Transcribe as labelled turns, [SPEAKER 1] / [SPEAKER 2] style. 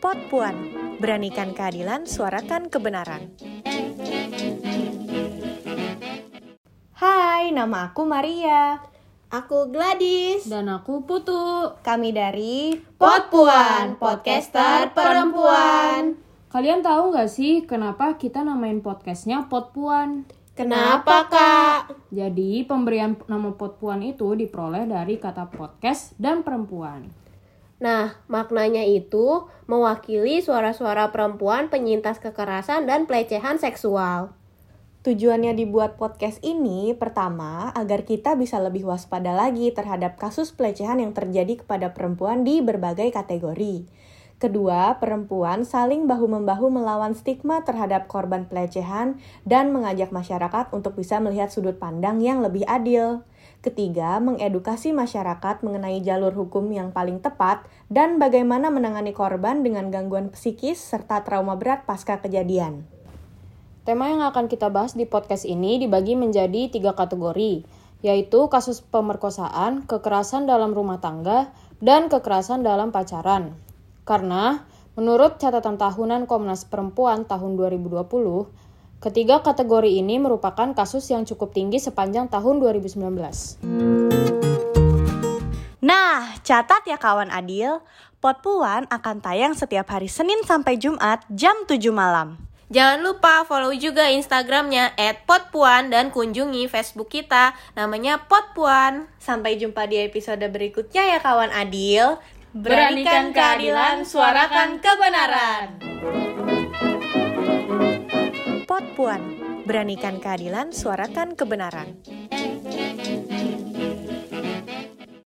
[SPEAKER 1] Pot Puan, beranikan keadilan, suarakan kebenaran. Hai, nama aku Maria.
[SPEAKER 2] Aku Gladys.
[SPEAKER 3] Dan aku Putu.
[SPEAKER 1] Kami dari
[SPEAKER 2] Pot Puan, podcaster perempuan.
[SPEAKER 3] Kalian tahu nggak sih kenapa kita namain podcastnya Pot Puan?
[SPEAKER 2] Kenapa kak?
[SPEAKER 3] Jadi pemberian nama Pot Puan itu diperoleh dari kata podcast dan perempuan.
[SPEAKER 2] Nah, maknanya itu mewakili suara-suara perempuan penyintas kekerasan dan pelecehan seksual.
[SPEAKER 1] Tujuannya dibuat podcast ini pertama agar kita bisa lebih waspada lagi terhadap kasus pelecehan yang terjadi kepada perempuan di berbagai kategori. Kedua, perempuan saling bahu-membahu melawan stigma terhadap korban pelecehan dan mengajak masyarakat untuk bisa melihat sudut pandang yang lebih adil. Ketiga, mengedukasi masyarakat mengenai jalur hukum yang paling tepat dan bagaimana menangani korban dengan gangguan psikis serta trauma berat pasca kejadian.
[SPEAKER 3] Tema yang akan kita bahas di podcast ini dibagi menjadi tiga kategori, yaitu kasus pemerkosaan, kekerasan dalam rumah tangga, dan kekerasan dalam pacaran. Karena menurut catatan tahunan Komnas Perempuan tahun 2020, ketiga kategori ini merupakan kasus yang cukup tinggi sepanjang tahun 2019.
[SPEAKER 1] Nah, catat ya kawan Adil, Pot Puan akan tayang setiap hari Senin sampai Jumat jam 7 malam.
[SPEAKER 2] Jangan lupa follow juga Instagramnya @potpuan dan kunjungi Facebook kita namanya Potpuan.
[SPEAKER 1] Sampai jumpa di episode berikutnya ya kawan Adil.
[SPEAKER 2] Beranikan keadilan, suarakan kebenaran.
[SPEAKER 1] Pot Puan, beranikan keadilan, suarakan kebenaran.